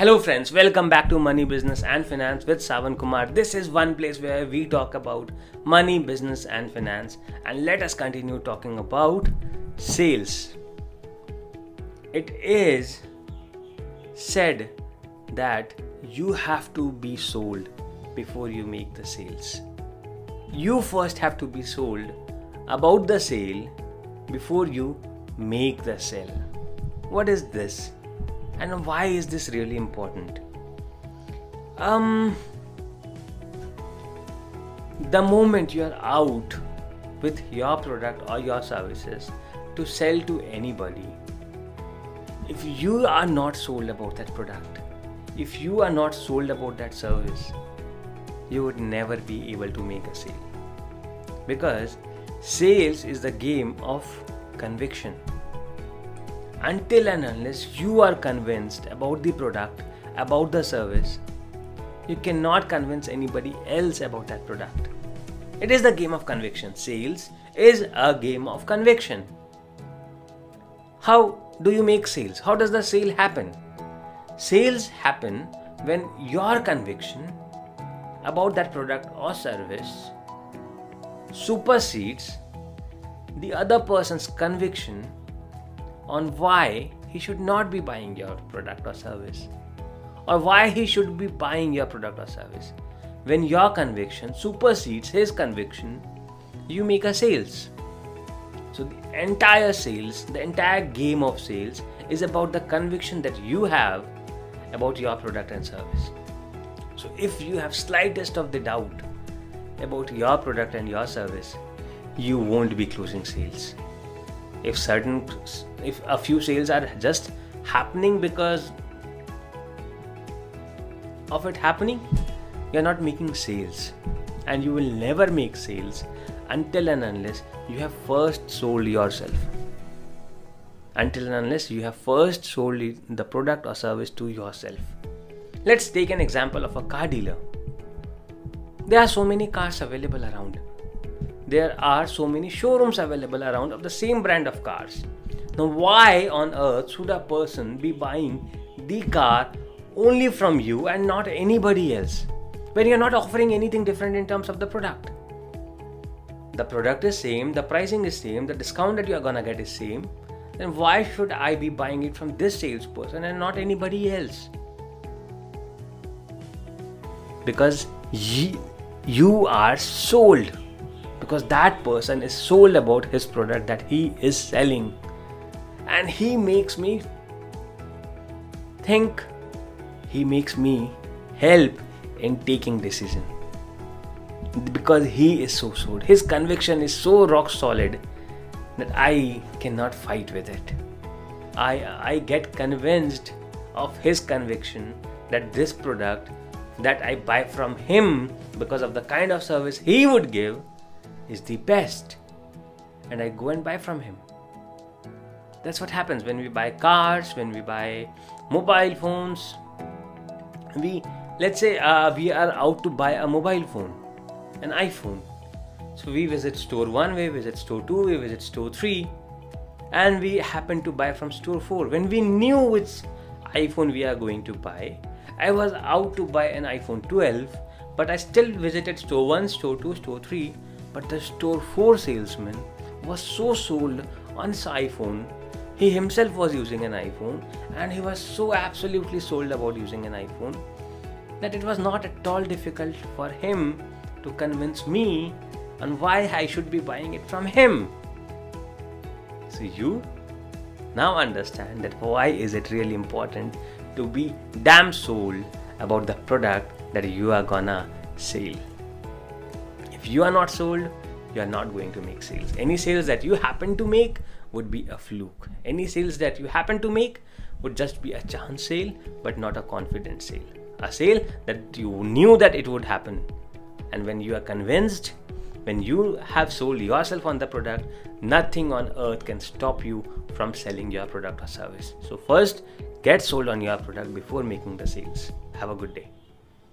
Hello, friends, welcome back to Money, Business, and Finance with Sawan Kumar. This is one place where we talk about money, business, and finance, and let us continue talking about sales. It is said that you have to be sold before you make the sales. You first have to be sold about the sale before you make the sale. What is this? And why is this really important? Um the moment you are out with your product or your services to sell to anybody if you are not sold about that product if you are not sold about that service you would never be able to make a sale. Because sales is the game of conviction until and unless you are convinced about the product, about the service, you cannot convince anybody else about that product. It is the game of conviction. Sales is a game of conviction. How do you make sales? How does the sale happen? Sales happen when your conviction about that product or service supersedes the other person's conviction on why he should not be buying your product or service or why he should be buying your product or service. When your conviction supersedes his conviction, you make a sales. So the entire sales, the entire game of sales is about the conviction that you have about your product and service. So if you have slightest of the doubt about your product and your service, you won't be closing sales if certain if a few sales are just happening because of it happening you're not making sales. And you will never make sales until and unless you have first sold yourself. Until and unless you have first sold the product or service to yourself. Let's take an example of a car dealer. There are so many cars available around there are so many showrooms available around of the same brand of cars. Now, why on earth should a person be buying the car only from you and not anybody else when you're not offering anything different in terms of the product? The product is same, the pricing is same, the discount that you're gonna get is same. Then why should I be buying it from this salesperson and not anybody else? Because you, you are sold because that person is sold about his product that he is selling. And he makes me think. He makes me help in taking decision. Because he is so sold. His conviction is so rock solid that i cannot fight with it. I i get convinced of his conviction that this product that i buy from him because of the kind of service he would give is the best and I go and buy from him. That's what happens when we buy cars, when we buy mobile phones. We let's say uh, we are out to buy a mobile phone, an iPhone. So we visit store 1, we visit store 2, we visit store 3 and we happen to buy from store 4. When we knew which iPhone we are going to buy, I was out to buy an iPhone 12 but I still visited store 1, store 2, store 3 but the store 4 salesman was so sold on his iPhone. He himself was using an iPhone and he was so absolutely sold about using an iPhone that it was not at all difficult for him to convince me on why I should be buying it from him. So you now understand that why is it really important to be damn sold about the product that you are gonna sell. If you are not sold, you are not going to make sales. Any sales that you happen to make would be a fluke. Any sales that you happen to make would just be a chance sale, but not a confident sale. A sale that you knew that it would happen. And when you are convinced, when you have sold yourself on the product, nothing on earth can stop you from selling your product or service. So, first, get sold on your product before making the sales. Have a good day.